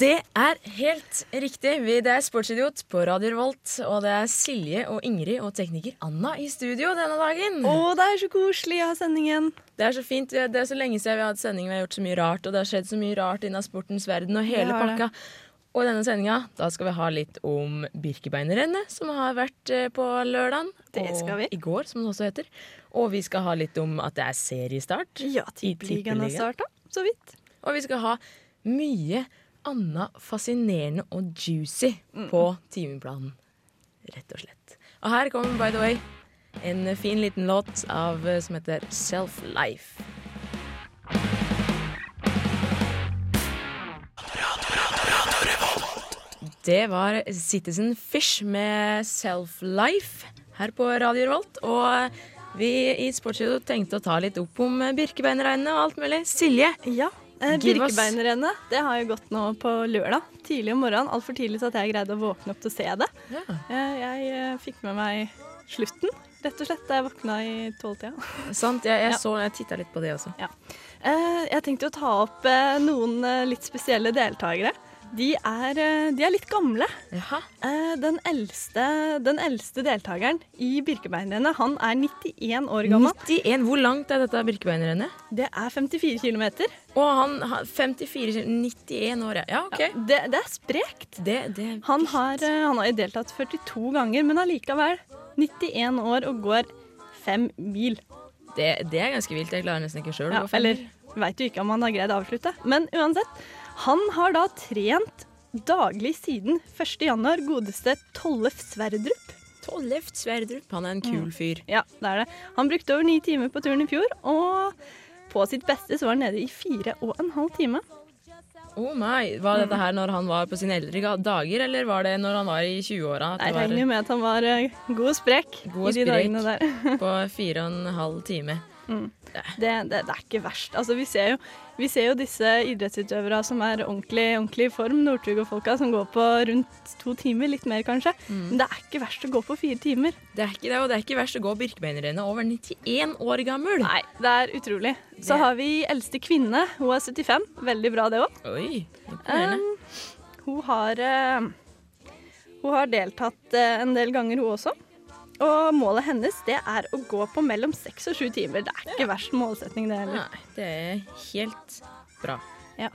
Det er helt riktig. Det er Sportsidiot på Radio Revolt. Og det er Silje og Ingrid og tekniker Anna i studio denne dagen. Å, det er så koselig å ha sendingen. Det er så fint. Det er så lenge siden vi har hatt sending. Vi har gjort så mye rart, og det har skjedd så mye rart innen sportens verden og hele pakka. Og i denne sendinga da skal vi ha litt om Birkebeinerrennet, som har vært eh, på lørdagen. Det skal vi. Og I går, som det også heter. Og vi skal ha litt om at det er seriestart. Ja, Tippeligaen har starta, så vidt. Og vi skal ha mye annet fascinerende og juicy på timeplanen. Rett og slett. Og her kommer, by the way, en fin liten låt av, eh, som heter Self Life. Det var Citizen Fish med Self Life her på Radio Revolt. Og vi i Sportsstudio tenkte å ta litt opp om Birkebeinerreinene og alt mulig. Silje, Ja. Eh, Birkebeinerrennet det har jo gått nå på lørdag. Tidlig om morgenen. Altfor tidlig til at jeg greide å våkne opp til å se det. Ja. Eh, Jeg eh, fikk med meg slutten, rett og slett, da jeg våkna i tolvtida. sant? Jeg, jeg Ja. så, jeg titta litt på det også. Eh, Jeg tenkte å ta opp eh, noen eh, litt spesielle deltakere. De er, eh, de er litt gamle. Jaha. Eh, Den eldste, den eldste deltakeren i Birkebeinerrennet, han er 91 år gammel. 91. Hvor langt er dette Birkebeinerrennet? Det er 54 km. Og han har 54 91 år, ja. Ja, OK. Det, det er sprekt. Det, det er Han har, eh, han har deltatt 42 ganger, men allikevel 91 år og går fem mil. det, det er ganske vilt. Jeg klarer nesten ikke sjøl. Ja, eller veit jo ikke om han har greid å avslutte. Men uansett, han har da trent daglig siden 1. januar, godeste Tollef Sverdrup. Tollef Sverdrup. Han er en kul fyr. Ja, det er det. Han brukte over ni timer på turen i fjor, og på sitt beste så var han nede i fire og en halv time. Oh my. Var dette her når han var på sine eldre dager, eller var det når han var i 20-åra? Jeg regner jo med at han var eh, god og sprek God og i de sprek. dagene der. På fire og en halv time. Det, det, det er ikke verst. Altså, vi, ser jo, vi ser jo disse idrettsutøvere som er ordentlig, ordentlig i form, Northug-folka, som går på rundt to timer, litt mer kanskje. Men det er ikke verst å gå på fire timer. Det er ikke det, og det er ikke verst å gå Birkebeinerrennet over 91 år gammel. Nei, det er utrolig. Så har vi eldste kvinne. Hun er 75. Veldig bra, det òg. Oi, imponerende. hun har uh, Hun har deltatt uh, en del ganger, hun også. Og målet hennes det er å gå på mellom seks og sju timer. Det er ikke verst målsetning, det heller. Nei, det er helt bra. Ja.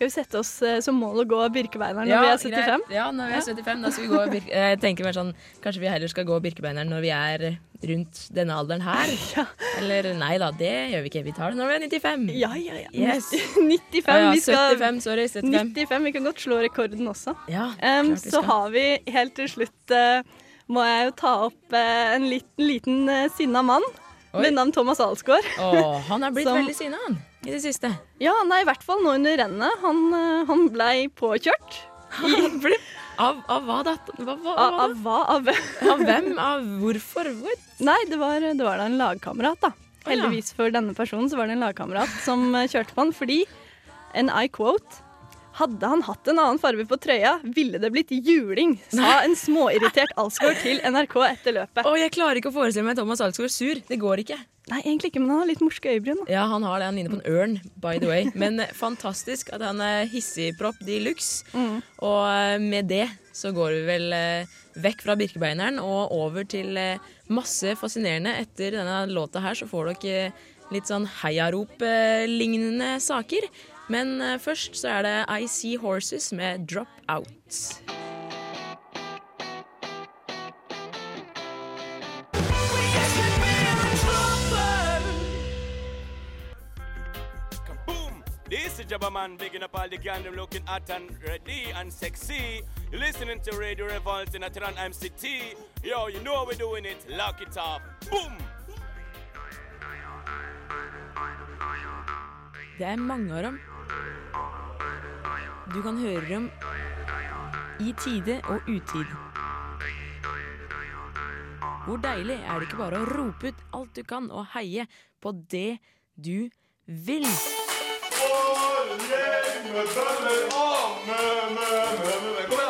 Skal vi sette oss eh, som mål å gå Birkebeineren når vi er 75? greit. Ja, når vi er 75, da skal vi gå Birke... Jeg tenker mer sånn, Kanskje vi heller skal gå Birkebeineren når vi er rundt denne alderen her? Ja. Eller nei da, det gjør vi ikke. Vi tar det når vi er 95. Ja, ja, ja. Yes. 95. Ja, ja, vi skal 75, sorry. 75. 95. Vi kan godt slå rekorden også. Ja, klart vi skal. så har vi helt til slutt eh, Må jeg jo ta opp eh, en liten, liten uh, sinna mann Oi. ved navn Thomas Alsgaard. Oh, han er blitt Som- veldig sinna, han. I det siste. Ja, nei, i hvert fall nå under rennet. Han, eh, han blei påkjørt. Han ble, av, av hva da? Hva, hva, Av, hva av hva? Av Av hvem? Av hvorfor? What? Nei, det var, det var da en lagkamerat, da. Heldigvis for denne personen så var det en lagkamerat som eh, kjørte på han fordi en I quote hadde han hatt en annen farge på trøya, ville det blitt juling, sa en småirritert Alsgaard til NRK etter løpet. Å, jeg klarer ikke å forestille meg Thomas Alsgaard sur. Det går ikke. Nei, egentlig ikke, men han har litt morske øyebryn. da. Ja, han har det. Han ligner på en ørn, by the way. Men eh, fantastisk at han er hissigpropp de luxe. Mm. Og eh, med det så går vi vel eh, vekk fra Birkebeineren og over til eh, masse fascinerende. Etter denne låta her så får dere litt sånn heiarop-lignende saker. Men eh, først så er det I See Horses med Drop Out. This is bigging up all the gang them looking hot and ready and sexy. You're listening to Radio Revolt in Atran MCT. Yo, you know we're doing it. Lock it off. Boom! Det er mange av dem. Du kan høre dem i tide og utid. Hvor deilig er det ikke bare å rope ut alt du kan og heie på det du vil? Kom igjen,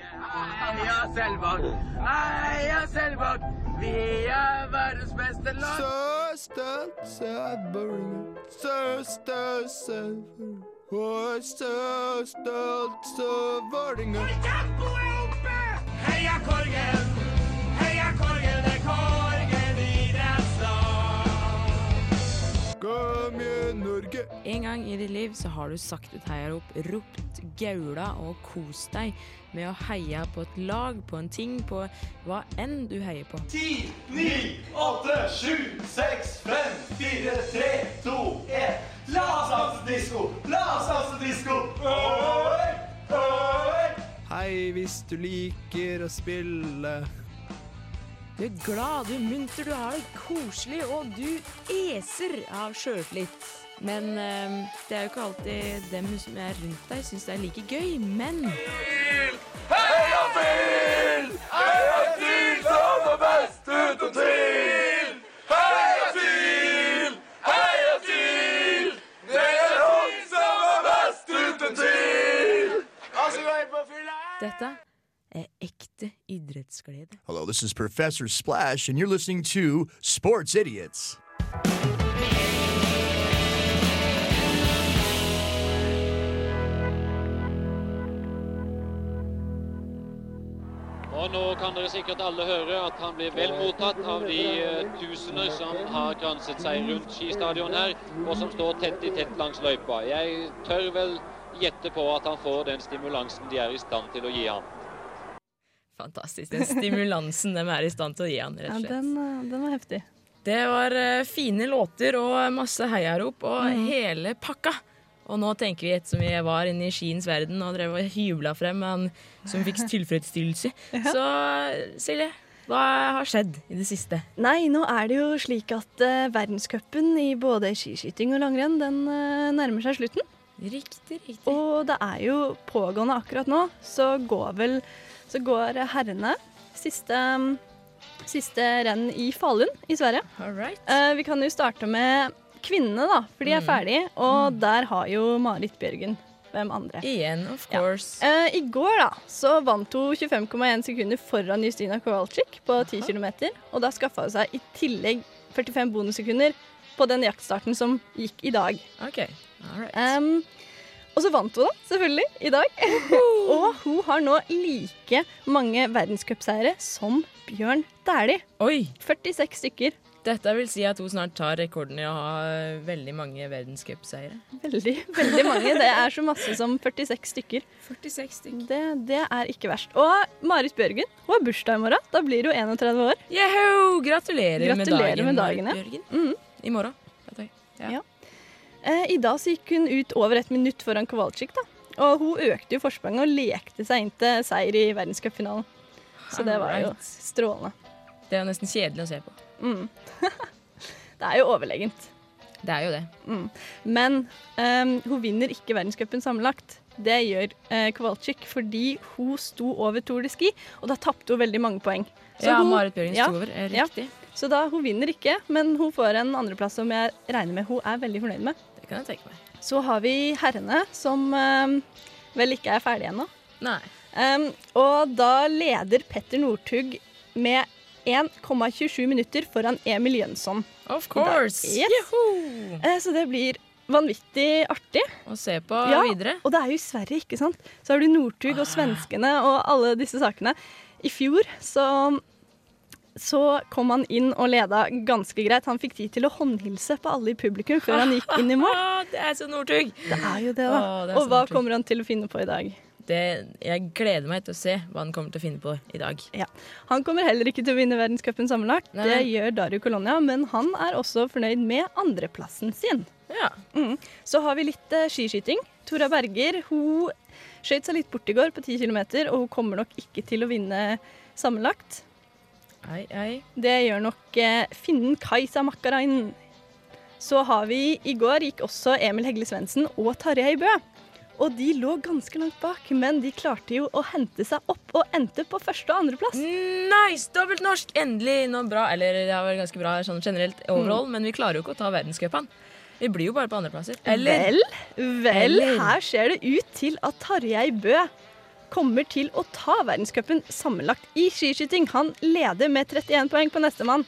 Heia Selvåg! Heia Selvåg! Vi er verdens beste lag! Så stolt, så Vålerenga. Så stolt, så Og så stolt, så Vålerenga. Heia Korgen! Kom igjen, Norge! En gang i ditt liv så har du sagt et heiarop, ropt, gaula og kost deg med å heie på et lag, på en ting, på hva enn du heier på. Ti, ni, åtte, sju, seks, fem, fire, tre, to, én. La oss danse disko! La oss danse disko! Oi, oi. Hei, hvis du liker å spille Du er glad, du er munter, du har det koselig, og du eser av sjøltillit. Men eh, det er jo ikke alltid dem som er rundt deg, syns det er like gøy. Men Heia TIL! Heia TIL som er best uten tvil! Heia TIL! Heia TIL! Det er hun som er best uten tvil! Altså, vi er helt på fylla! dette er ekte idrettsglede. Hello, this is Professor Splash, and you're listening to Sports Idiots. Og nå kan dere sikkert alle høre at han blir vel mottatt av de eh, tusener som har kranset seg rundt skistadion her, og som står tett i tett langs løypa. Jeg tør vel gjette på at han får den stimulansen de er i stand til å gi ham. Fantastisk. Den stimulansen de er i stand til å gi han, rett og slett. den, eh, den var heftig. Det var eh, fine låter og masse heiarop og hele pakka. Og nå tenker vi ettersom vi var inne i skiens verden og drev og hybla frem han som fikk tilfredsstillelse. Så Silje, hva har skjedd i det siste? Nei, nå er det jo slik at uh, verdenscupen i både skiskyting og langrenn den uh, nærmer seg slutten. Riktig, riktig. Og det er jo pågående akkurat nå, så går vel så går herrene siste, siste renn i Falun i Sverige. Eh, vi kan jo starte med kvinnene, da, for de er Mm. ferdige. Og der har jo Marit Bjørgen hvem andre. Igjen, of course. Eh, I går da, så vant hun 25,1 sekunder foran Justina Kowalczyk på 10 km. Og da skaffa hun seg i tillegg 45 bonussekunder på den jaktstarten som gikk i dag. OK. All right. Em, og så vant hun, da, selvfølgelig, i dag. og hun har nå like mange verdenscupseiere som Bjørn Dæhlie. Oi! 46 stykker. Dette vil si at hun snart tar rekorden i å ha veldig mange verdenscupseiere. Veldig, veldig mange. Det er så masse som 46 stykker. 46 stykker. Det, det er ikke verst. Og Marit Bjørgen hun har bursdag i morgen. Da blir hun 31 år. Yeho! Gratulerer, med Gratulerer dagen, med dagen, Marit Bjørgen. Mhm. I morgen. Ja. Ja. Eh, I dag så gikk hun ut over et minutt foran Kowalczyk. da. Og hun økte jo forspranget og lekte seg inn til seier i verdenscupfinalen. Så det var jo strålende. Det er jo nesten kjedelig å se på. Mm. det er jo overlegent. Det er jo det. Mm. Men um, hun vinner ikke verdenscupen sammenlagt. Det gjør uh, Kowalczyk fordi hun sto over Tour de Ski, og da tapte hun veldig mange poeng. Så ja, hun- Marit Bjørgen ja, sto over. er ja. Riktig. Så da, hun vinner ikke, men hun får en andreplass som jeg regner med hun er veldig fornøyd med. Det kan jeg tenke meg. Så har vi herrene, som ehm, vel ikke er ferdige ennå. Nei. Um, og da leder Petter Northug med 1,27 minutter foran Emil Jønsson. Of course! Yes. Eh, så det blir vanvittig artig. Å se på Ja, videre. Og det er jo i Sverige, ikke sant? Så har du Northug og svenskene og alle disse sakene. I fjor så så kom han inn og leda ganske greit. Han fikk tid til å håndhilse på alle i publikum før han gikk inn i mål. det er så Northug! Det er jo det, da. Åh, det og hva kommer han til å finne på i dag? Det, jeg gleder meg til å se hva han kommer til å finne på i dag. Ja. Han kommer heller ikke til å vinne verdenscupen sammenlagt. Nei. Det gjør Dario Colonia, men han er også fornøyd med andreplassen sin. Ja. Mm. Så har vi litt eh, skiskyting. Tora Berger hun skøyt seg litt bort i går på 10 km, og hun kommer nok ikke til å vinne sammenlagt. Ei, ei. Det gjør nok eh, finnen Kajsa Makkarainen. Så har vi I går gikk også Emil Hegle Svendsen og Tarjei Bø. Og de lå ganske langt bak, men de klarte jo å hente seg opp og endte på første- og andreplass. Nice! Dobbelt norsk! Endelig noe bra. Eller det har vært ganske bra sånn generelt overall, men vi klarer jo ikke å ta verdenscupen. Vi blir jo bare på andreplasser. Eller Vel, vel, Eller? her ser det ut til at Tarjei Bø kommer til å ta verdenscupen sammenlagt i skiskyting. Han leder med 31 poeng på nestemann.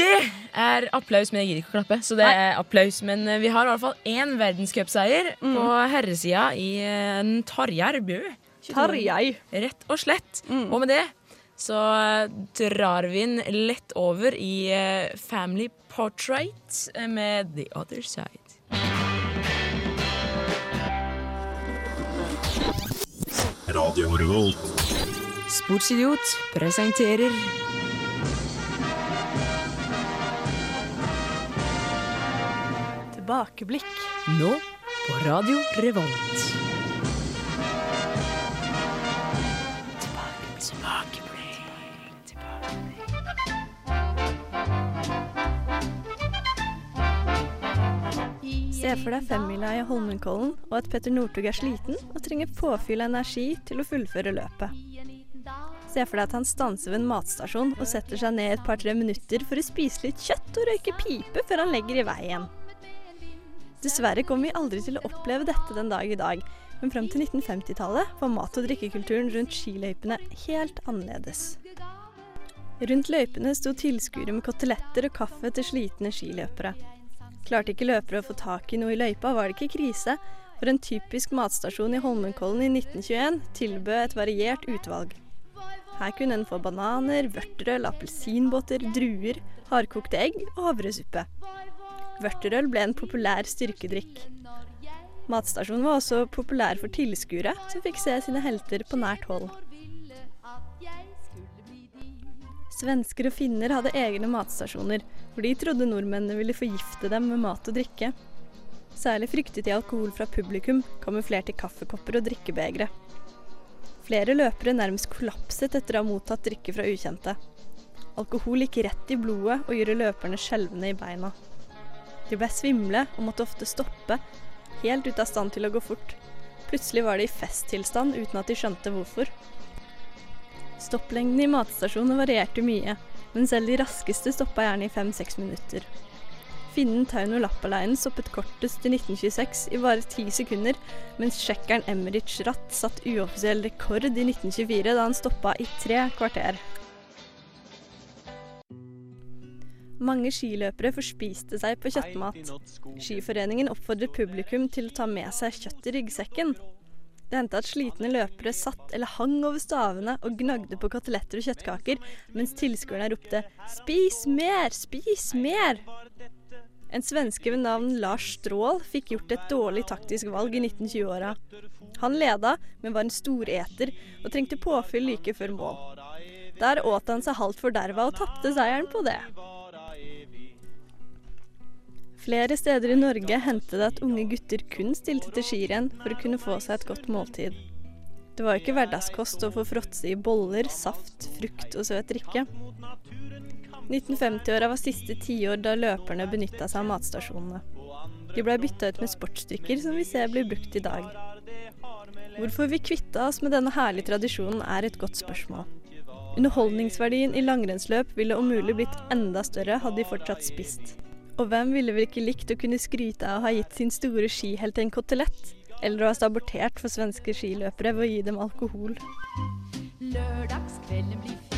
det er applaus, men jeg gidder ikke å klappe. Så det Nei. er applaus. Men eh, vi har i hvert fall én verdenscupseier Mm. på herresida i eh, en Tarjei Bø. Tarjei. Rett og slett. Mm. Og med det så eh, drar vi den lett over i eh, Family Portrait eh, med The Other Side. Radio Revolt. Sportsidiot presenterer Tilbakeblikk. nå på Radio Revolt. Se for deg femmila i Holmenkollen, og at Petter Northug er sliten og trenger påfyll av energi til å fullføre løpet. Se for deg at han stanser ved en matstasjon og setter seg ned et par-tre minutter for å spise litt kjøtt og røyke pipe før han legger i veien. Dessverre kommer vi aldri til å oppleve dette den dag i dag, men frem til 1950-tallet var mat- og drikkekulturen rundt skiløypene helt annerledes. Rundt løypene sto tilskuere med koteletter og kaffe til slitne skiløpere. Klarte ikke løpere å få tak i noe i løypa, var det ikke krise, for en typisk matstasjon i Holmenkollen i 1921 tilbød et variert utvalg. Her kunne en få bananer, vørterøl, appelsinbåter, druer, hardkokte egg og havresuppe. Vørterøl ble en populær styrkedrikk. Matstasjonen var også populær for tilskuere, som fikk se sine helter på nært hold. Svensker og finner hadde egne matstasjoner, for de trodde nordmennene ville forgifte dem med mat og drikke. Særlig fryktet de alkohol fra publikum, kamuflert i kaffekopper og drikkebegre. Flere løpere nærmest kollapset etter å ha mottatt drikke fra ukjente. Alkohol gikk rett i blodet og gjorde løperne skjelvende i beina. De ble svimle og måtte ofte stoppe, helt ute av stand til å gå fort. Plutselig var de i festtilstand uten at de skjønte hvorfor. Stopplengden i matstasjonen varierte mye, men selv de raskeste stoppa gjerne i fem-seks minutter. Finnen Tauno Lappalainen stoppet kortest i 1926 i bare ti sekunder, mens tsjekkeren Emmerich Ratt satt uoffisiell rekord i 1924 da han stoppa i tre kvarter. Mange skiløpere forspiste seg på kjøttmat. Skiforeningen oppfordret publikum til å ta med seg kjøtt i ryggsekken. Det hendte at slitne løpere satt eller hang over stavene og gnagde på koteletter og kjøttkaker, mens tilskuerne ropte 'spis mer, spis mer'. En svenske ved navn Lars Strål fikk gjort et dårlig taktisk valg i 1920-åra. Han leda, men var en storeter og trengte påfyll like før mål. Der åt han seg halvt forderva og tapte seieren på det. Flere steder i Norge hendte det at unge gutter kun stilte til skirenn for å kunne få seg et godt måltid. Det var ikke hverdagskost å få fråtse i boller, saft, frukt og søt drikke. 1950-åra var siste tiår da løperne benytta seg av matstasjonene. De blei bytta ut med sportsdrikker som vi ser blir brukt i dag. Hvorfor vi kvitta oss med denne herlige tradisjonen er et godt spørsmål. Underholdningsverdien i langrennsløp ville om mulig blitt enda større hadde de fortsatt spist. Og hvem ville vel ikke likt å kunne skryte av å ha gitt sin store skihelt en kotelett? Eller å ha sabotert for svenske skiløpere ved å gi dem alkohol? Lørdagskvelden blir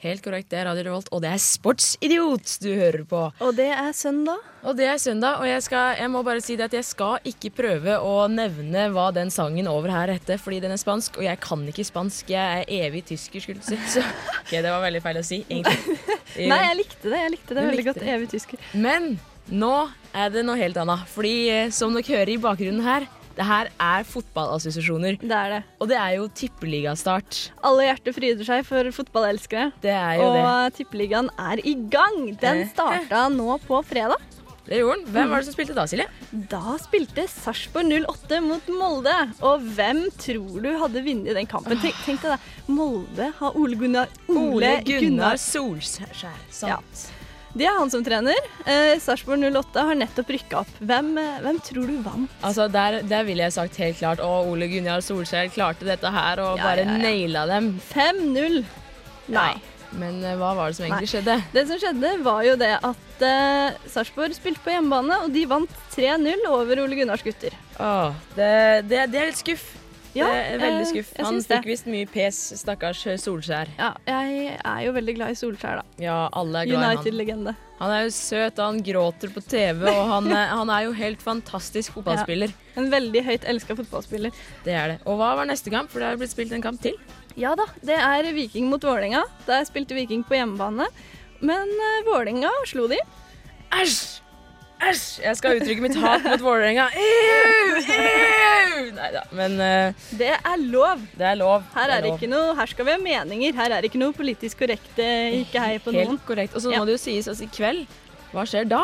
Helt korrekt, det er Radio Revolt, og det er Sportsidiot du hører på. Og det er søndag. Og det er søndag, og jeg, skal, jeg må bare si det at jeg skal ikke prøve å nevne hva den sangen over her heter, fordi den er spansk, og jeg kan ikke spansk. Jeg er evig tysker, skulle du si. Så ok, det var veldig feil å si, egentlig. Nei, jeg likte det. Jeg likte det Du veldig likte godt. Evig tysker. Men nå er det noe helt annet. Fordi eh, som dere hører i bakgrunnen her, det her er fotballassosiasjoner. Det er det. Og det er jo tippeligastart. Alle hjerter fryder seg for fotballelskere. Det er jo og det. Tippeligaen er i gang. Den starta nå på fredag. Det gjorde den. Hvem var det som spilte da, Silje? Da spilte Sarpsborg 08 mot Molde. Og hvem tror du hadde vunnet den kampen? Tenk, tenk deg det. Molde har Ole Gunnar Ole Gunnar Solskjær. Sant. Det er han som trener. Eh, Sarpsborg 08 har nettopp rykka opp. Hvem, eh, hvem tror du vant? Altså, der, der ville jeg sagt helt klart Å, Ole Gunnar Solskjær klarte dette her og Ja, bare ja, ja. naila dem. 5-0. Nei. Men eh, hva var det som egentlig Nei. skjedde? Det som skjedde, var jo det at uh, Sarpsborg spilte på hjemmebane, og de vant 3-0 over Ole Gunnars gutter. Åh, det, det, det er litt skuff. Ja, veldig eh, skuff. Han fikk visst mye pes, stakkars Solskjær. Ja, jeg er jo veldig glad i Solskjær, da. Ja, alle er glad i han. United-legende. Han er jo søt, og han gråter på TV, og han, er- han er jo helt fantastisk fotballspiller. En veldig høyt elska fotballspiller. Det er det. Og hva var neste kamp? For det har blitt spilt en kamp til. Ja da, det er Viking mot Vålerenga. Der spilte Viking på hjemmebane. Men uh, Vålerenga slo de. Æsj! Æsj! Jeg skal uttrykke mitt hat mot Vålerenga. Nei da, men uh, Det er lov. det er lov. Her, er det lov. ikke noe, her skal vi ha meninger. Her er det ikke noe politisk korrekt. eh, Ikke hei på Helt noen. korrekt. Og så Ja. må det jo sies altså, i kveld. Hva skjer da?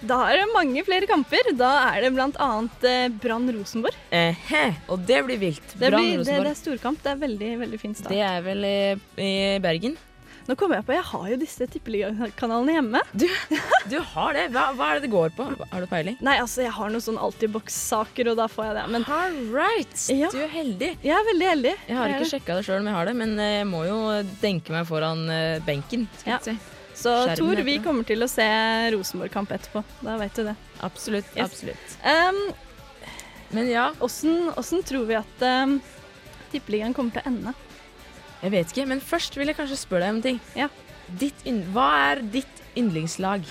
Da er det mange flere kamper. Da er det bl.a. Eh, Brann Rosenborg. Ehe, og det blir vilt. Det, Brann blir, det, det er storkamp. Det er veldig veldig fin start. Det er vel i, i Bergen. Nå kommer jeg på, jeg har jo disse tippeligakanalene hjemme. Du har det? Hva, hva er det det går på? Har du peiling? Nei, altså, jeg har noen sånn Altibox-saker, og da får jeg det. Men All right. Ja. Du er heldig. jeg er veldig heldig. Jeg har ikke sjekka det sjøl om jeg har det, men eh, jeg må jo denke meg foran eh, benken. Skal Ja. si. Så Skjermen Tor, vi kommer til å se Rosenborg-kamp etterpå. Da vet du det. Absolutt. Yes. absolutt. Um, Men ja, åssen tror vi at um, tippeligaen kommer til å ende? Jeg vet ikke. Men først vil jeg kanskje spørre deg om en ting. Ja. Hva er ditt yndlingslag?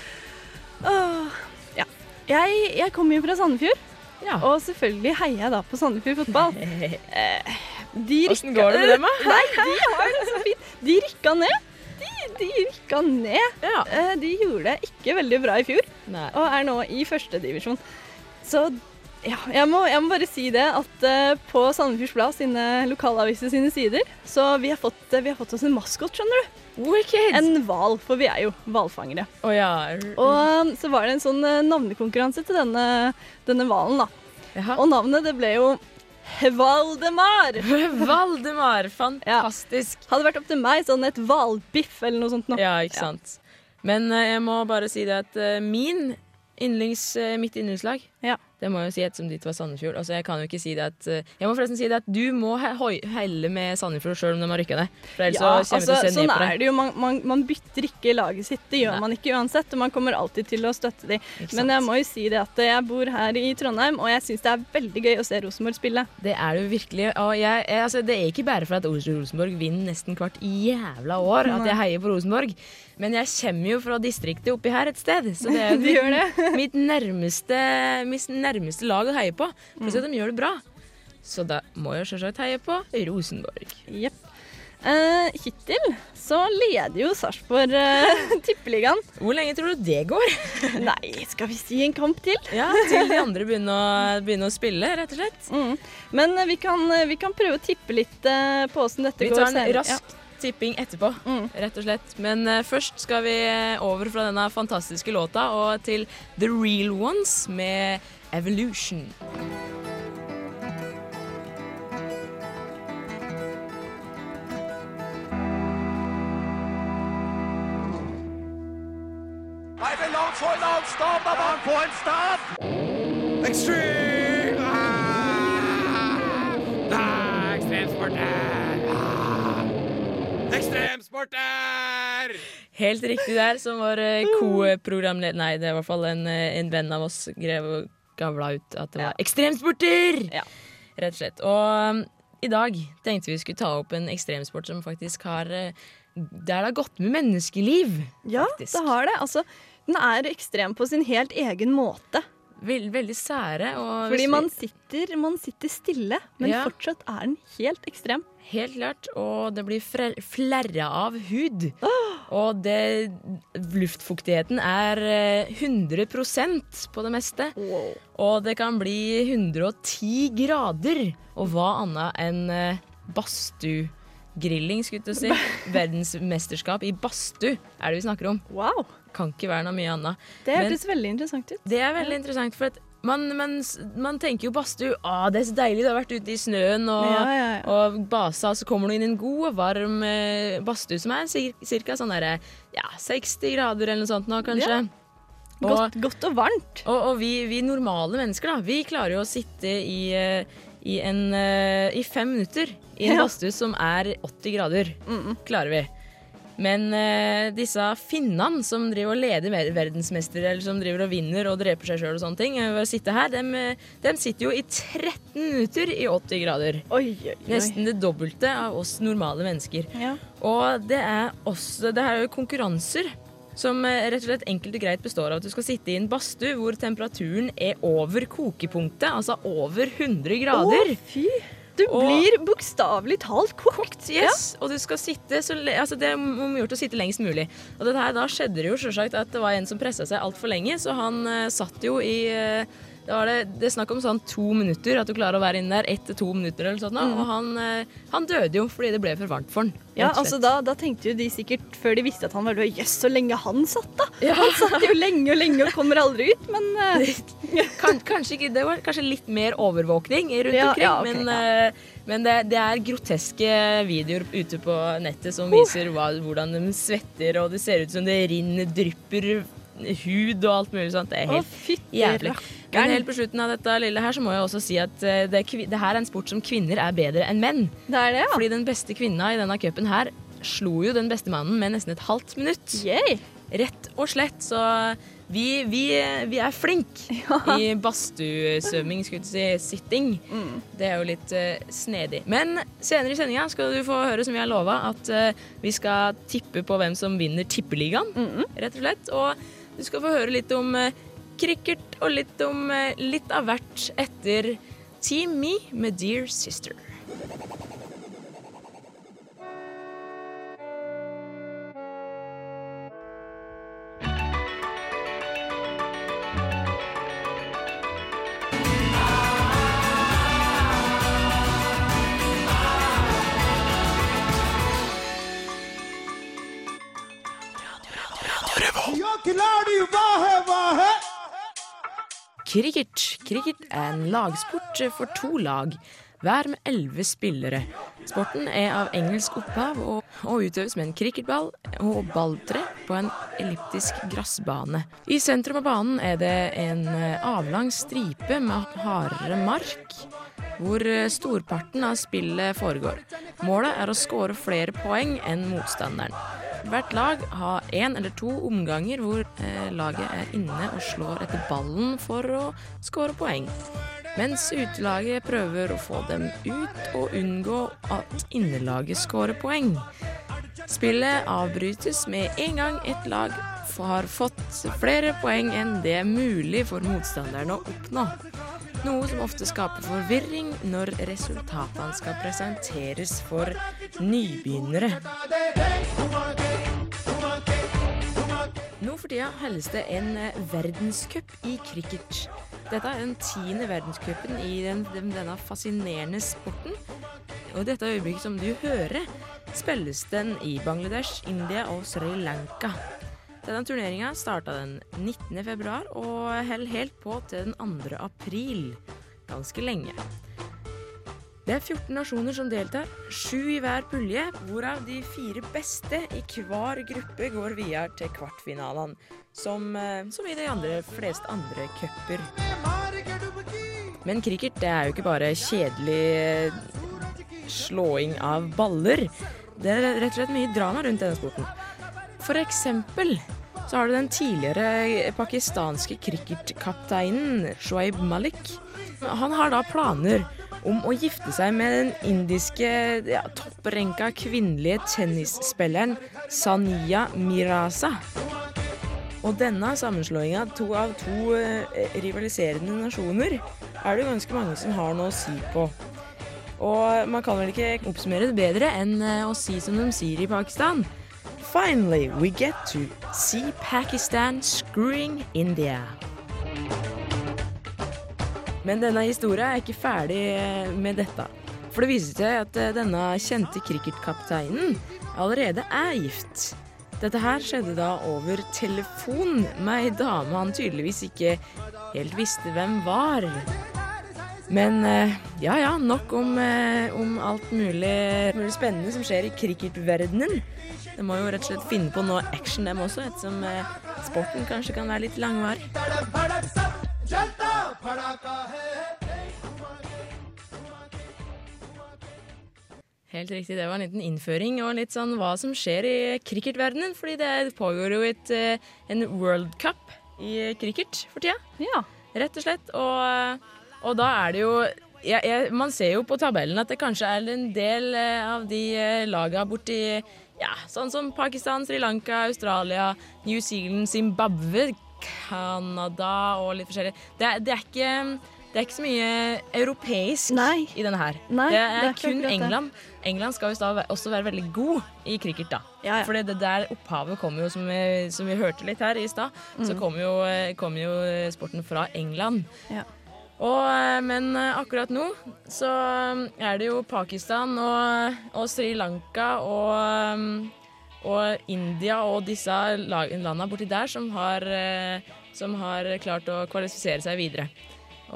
Åh, ja. Jeg, jeg kommer jo fra Sandefjord, Ja. og selvfølgelig heier jeg da på Sandefjord fotball. Eh, de Åssen går det med dem, da? Nei, de har det så fint. De rykka ned. De, de rykka ned. Ja. Eh, De gjorde det ikke veldig bra i fjor, Nei. og er nå i førstedivisjon. Så ja, jeg må, jeg må bare si det at uh, på Sandefjords Blad sine lokalaviser sine sider, så vi har fått, uh, vi har fått oss en maskot, skjønner du. Wicked! En hval, for vi er jo hvalfangere. Oh, ja. Og um, så var det en sånn uh, navnekonkurranse til denne, hvalen, da. Jaha. Og navnet det ble jo Valdemar. Valdemar! Fantastisk. Hadde vært opp til meg, sånn et hvalbiff eller noe sånt. Nå. Ja, ikke sant. Men eh, jeg må bare si det at min yndlings, mitt yndlingslag Ja. Det må jeg jo si ettersom ditt var Sandefjord. Altså, jeg kan jo ikke si det at eh, Jeg må forresten si det at du må he helle med Sandefjord sjøl om de har rykka ned. For ellers Ja, så kommer jeg til altså, å se sånn ned på er det. jo. Man, man, man bytter ikke laget sitt. Det gjør Nei. man ikke uansett, og man kommer alltid til å støtte dem. Men jeg må jo si det at jeg bor her i Trondheim, og jeg syns det er veldig gøy å se Rosenborg spille. Det er det jo virkelig. Og jeg, jeg, altså, det er ikke bare for at Rosenborg vinner nesten hvert jævla år at jeg heier på Rosenborg. Men jeg kommer jo fra distriktet oppi her et sted, så det er jo mitt, mitt, nærmeste, mitt nærmeste lag å heie på. For mm. de gjør det bra. Så da må jeg selvsagt heie på Rosenborg. Jepp. Uh, hittil så leder jo Sarpsborg uh, tippeligaen. Hvor lenge tror du det går? Nei, skal vi si en kamp til? Ja, Til de andre begynner å, begynner å spille, rett og slett. Mm. Men uh, vi kan, eh, vi kan prøve å tippe litt uh, på åssen dette Vi går. tar en senere. rask tipping etterpå, Mm. rett og slett. Men eh, først skal vi eh, over fra denne fantastiske låta og til The Real Ones med Evolution. Nei, men la han få en annen start! La han få en start! Extreme! Ah! Ah, Ekstremsporter! Ah! Ekstremsporter! Helt riktig der, som var eh, co-programleder Nei, det er i hvert fall en, eh, en venn av oss grev og gavla ut at det var ekstremsporter! Ja. Rett og slett. Og um, i dag tenkte vi skulle ta opp en ekstremsport som faktisk har eh, der det har gått med menneskeliv. Ja, det har det. Altså, den er ekstrem på sin helt egen måte. Veld, veldig sære. Fordi man sitter, man sitter stille, men Ja. fortsatt er den helt ekstrem. Helt klart. Og det blir flerra av hud. Og det, luftfuktigheten er eh, 100% på det meste. Og det kan bli 110 grader. Og hva annet enn eh, badstuegrilling, skulle du si. Verdensmesterskap i badstue er det vi snakker om. Wow. Kan ikke være noe mye annet. Det hørtes veldig interessant ut. det er veldig interessant, for at man, man, man tenker jo badstue ah, Det er så deilig, du har vært ute i snøen og, Ja, ja, ja. og basa, og så kommer du inn i en god og varm eh, badstue som er ca. sånn derre ja, 60 grader eller noe sånt nå, kanskje. Godt, godt og varmt. Og, og vi, vi normale mennesker, da, vi klarer jo å sitte i, eh, i, en, uh, i fem minutter i en Ja. badstue som er 80 grader. Klarer vi. Men uh, disse finnene som driver og leder verdensmester verdensmestere, eller som driver og vinner og dreper seg sjøl og sånne ting, eh, ved å sitte her, dem, eh, dem sitter jo i 13 minutter i 80 grader. Oi, oi, oi. Nesten det dobbelte av oss normale mennesker. Ja. Og det er også Det her er jo konkurranser som eh, rett og slett enkelt og greit består av at du skal sitte i en badstue hvor temperaturen er over kokepunktet, altså over 100 grader. Å, fy! Du blir bokstavelig talt kokt. Yes, og du skal sitte så altså Det er om gjort å sitte lengst mulig. Og dette her, da skjedde det jo selvsagt at det var en som pressa seg altfor lenge, så han uh, satt jo i eh, det, var det, det er snakk om sånn to minutter, at du klarer å være inne der. Ett til to minutter eller sånt. Mm. Og han, eh, han døde jo fordi det ble for varmt for han. Ja, altså da, da tenkte jo de sikkert, før de visste at han var død, jøss, så lenge han satt, da. Ja. Han satt jo lenge og lenge og kommer aldri ut, men eh, kan, kanskje ikke, Det var kanskje litt mer overvåkning rundt Ja, omkring, ja, okay, men, ja. eh, men det, det er groteske videoer ute på nettet som viser hva, hvordan de svetter, og det ser ut som det rinner, drypper hud og alt mulig sånt. Det er Å, helt fytti jævlig. Men helt på slutten av dette lille her så må jeg også si at eh, det, det her er en sport som kvinner er bedre enn menn. det er det, ja. Fordi den beste kvinna i denne cupen her slo jo den beste mannen med nesten et halvt minutt. Yay. Rett og slett. Så vi, vi, vi er flinke i badstuesvømming, skulle jeg si. Sitting. Det er jo litt uh, snedig. Men senere i sendinga skal du få høre, som vi har lova, at uh, vi skal tippe på hvem som vinner Tippeligaen. Rett og slett. Og du skal få høre litt om eh, cricket og litt om eh, litt av hvert etter Team Me med Dear Sister. Cricket. Cricket er en lagsport for to lag, hver med elleve spillere. Sporten er av engelsk opphav og, og utøves med en cricketball og balltre på en elliptisk gressbane. I sentrum av banen er det en eh, avlang stripe med hardere mark, hvor eh, storparten av spillet foregår. Målet er å skåre flere poeng enn motstanderen. Hvert lag har én eller to omganger hvor eh, laget er inne og slår etter ballen for å skåre poeng. Mens utelaget prøver å få dem ut og unngå at innelaget skårer poeng. Spillet avbrytes med en gang et lag har fått flere poeng enn det er mulig for motstanderen å oppnå. Noe som ofte skaper forvirring når resultatene skal presenteres for nybegynnere. Nå for tida holdes det en eh, verdenscup i cricket. Dette er den tiende verdenscupen i den, den, denne fascinerende sporten. Og i dette øyeblikket som du hører, spilles den i Bangladesh, India og Sri Lanka. Denne turneringa starta den 19. februar og holder helt på til den 2. april. Ganske lenge. Det er 14 nasjoner som deltar, sju i hver pulje, hvorav de fire beste i hver gruppe går videre til kvartfinalene, som, eh, som i de andre, fleste andre cuper. Men cricket det er jo ikke bare kjedelig eh, slåing av baller. Det er rett og slett mye drama rundt denne sporten. For eksempel så har du den tidligere pakistanske cricketkapteinen Shoaib Malik. Han har da planer om å gifte seg med den indiske ja, topprenka kvinnelige tennisspilleren Sania Mirasa. Og denne sammenslåinga to av to eh, rivaliserende nasjoner er det ganske mange som har noe å si på. Og man kan vel ikke oppsummere det bedre enn eh, å si som de sier i Pakistan. Finally, we get to see Pakistan screwing India. Men denne historien er ikke ferdig eh, med dette. For det viser seg at eh, denne kjente cricketkapteinen allerede er gift. Dette her skjedde da over telefon med ei dame han tydeligvis ikke helt visste hvem var. Men eh, ja ja, nok om, om alt mulig, mulig spennende som skjer i cricketverdenen. De må jo rett og slett finne på noe action, dem også, ettersom eh, sporten kanskje kan være litt langvarig. Helt riktig, det var en liten innføring og litt sånn hva som skjer i cricketverdenen. Fordi det pågår jo et, eh, en World Cup i cricket for tida. Ja. Rett og slett. Og, og da er det jo jeg, jeg, Man ser jo på tabellen at det kanskje er en del eh, av de laga borti ja, sånn som Pakistan, Sri Lanka, Australia, New Zealand, Zimbabwe, Canada og litt forskjellig. Det, er- det, er ikke, det er ikke så mye europeisk i denne her. Nei, det det er, er kun. England. England skal da også være veldig god i cricket, da. Ja, ja. For det der opphavet kommer jo, som vi, som vi hørte litt her i stad, så Mm. kommer jo, kom jo sporten fra England. Ja. Og, eh, men eh, akkurat nå så eh, er det jo Pakistan og, og Sri Lanka og, og India og disse landene borti der som har, som har klart å kvalifisere seg videre.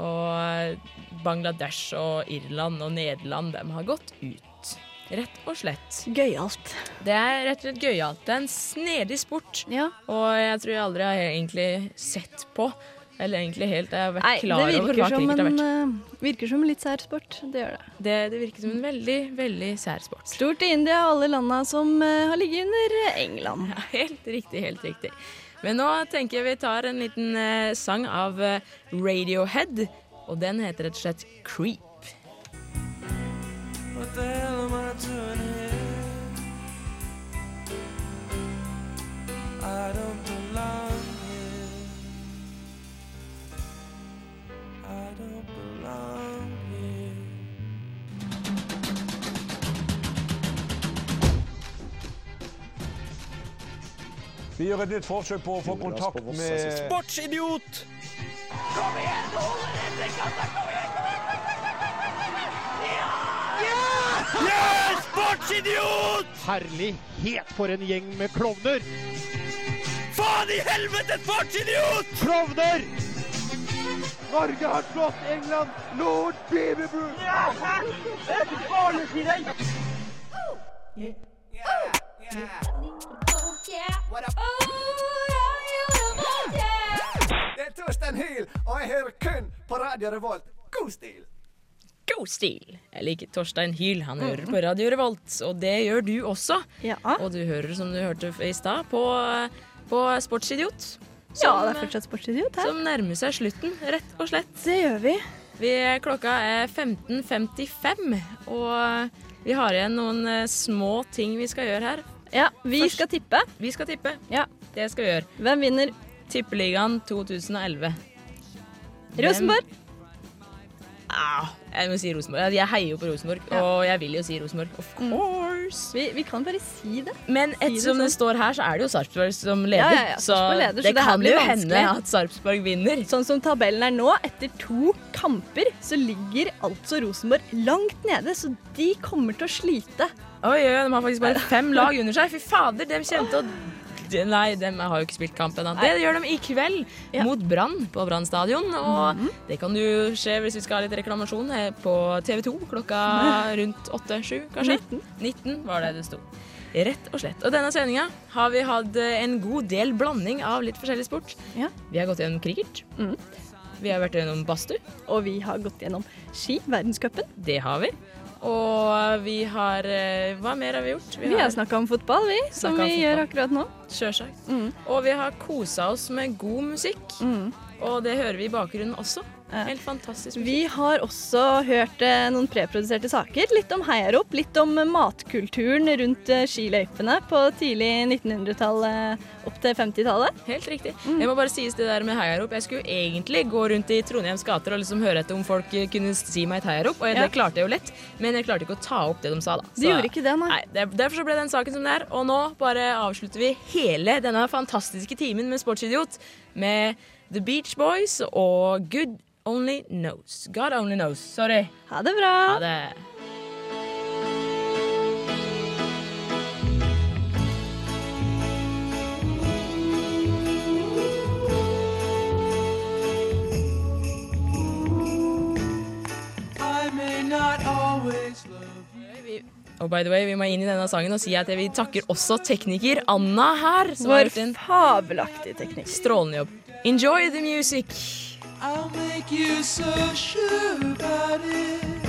Og Bangladesh og Irland og Nederland, de har gått ut. Rett og slett. Gøyalt. Det er rett og slett gøyalt. Det er en snedig sport. Og jeg tror jeg aldri har egentlig sett på, eller egentlig helt jeg har vært Nei, klar det over virker hva som, cricket har en, vært. eh, virker som en litt sær sport. Det gjør det. Det, det virker som en veldig, veldig sær sport. Stort i India og alle landa som eh, har ligget under England. Ja, helt riktig, helt riktig. Men nå tenker jeg vi tar en liten eh, sang av Radiohead, og den heter rett og slett Creep. What the hell am I doing here? I don't Vi gjør et nytt forsøk på å få kontakt med Sportsidiot! Kom igjen, hold dette kassa, kom igjen, kom igjen, kom igjen! Ja! Ja! Sportsidiot! Herlighet, for en gjeng med klovner! Faen i helvete, sportsidiot! Klovner! Norge har slått England! Lord Beaverbrook! Ja! Det er ikke farlig, sier jeg! Torstein Hyl, og jeg hører kun på Radio Revolt. God stil! God stil. Jeg liker Torstein Hyl. Han hører på Radio Revolt, og det gjør du også. Ja. Og du hører, som du hørte i stad, på, på Sportsidiot. Ja, det er fortsatt sportsidiot her. Som nærmer seg slutten, rett og slett. Det gjør vi. vi klokka er 15.55, og vi har igjen noen eh, små ting vi skal gjøre her. Ja, vi skal tippe. Vi skal tippe. Ja. Det skal vi gjøre. Hvem vinner? Tippeligaen 2011. Rosenborg. Ah, jeg må si Rosenborg. Jeg heier jo på Rosenborg, og jeg vil jo si Rosenborg. Of course. Vi, vi kan bare si det. Men Si ettersom det sånn. står her, så er det jo Sarpsborg som leder. Ja, ja, ja, så leder, så det det kan jo vanskelig. hende at Sarpsborg vinner. Sånn som tabellen er nå, etter to kamper, så ligger altså Rosenborg langt nede, så de kommer til å slite. Oi, oi, de har faktisk bare fem lag under seg. Fy fader, de kjente å Nei, de har jo ikke spilt kamp ennå. Det gjør de i kveld mot Brann på Brann stadion. Og Mhm. det kan jo skje hvis vi skal ha litt reklamasjon eh, på TV 2 klokka rundt 8-7, kanskje. 19. 19 var det det sto. Rett og slett. Og denne sendinga har vi hatt eh, en god del blanding av litt forskjellig sport. Ja. Vi har gått gjennom cricket. Vi har vært gjennom badstue. Og vi har gått gjennom ski, verdenscupen. Det har vi. Og vi har eh, Hva mer har vi gjort? Vi har snakka om fotball, vi, som vi gjør akkurat nå. Sjølsagt. Og vi har kosa oss med god musikk. Og det hører vi i bakgrunnen også. Helt fantastisk. musikk. Vi har også hørt eh, noen preproduserte saker. Litt om heiarop, litt om matkulturen rundt eh, skiløypene på tidlig 1900-tallet opp til 50-tallet. Helt riktig. Jeg må bare sies det der med heiarop. Jeg skulle egentlig gå rundt i Trondheims gater og liksom høre etter om folk eh, kunne si meg et heiarop, og Ja. det klarte jeg jo lett, men jeg klarte ikke å ta opp det de sa, da. De gjorde ikke det, nei. nei. derfor så ble den saken som det er, og nå bare avslutter vi hele denne fantastiske timen med Sportsidiot med The Beach Boys og Good Only Knows. God Only Knows. Sorry. Ha det bra. Ha det. I may not always love Og by the way, vi må inn i denne sangen og si at vi takker også tekniker Anna her. Som har Vår gjort en fabelaktige teknikk. Strålende jobb. Enjoy the music. I'll make you so sure about it.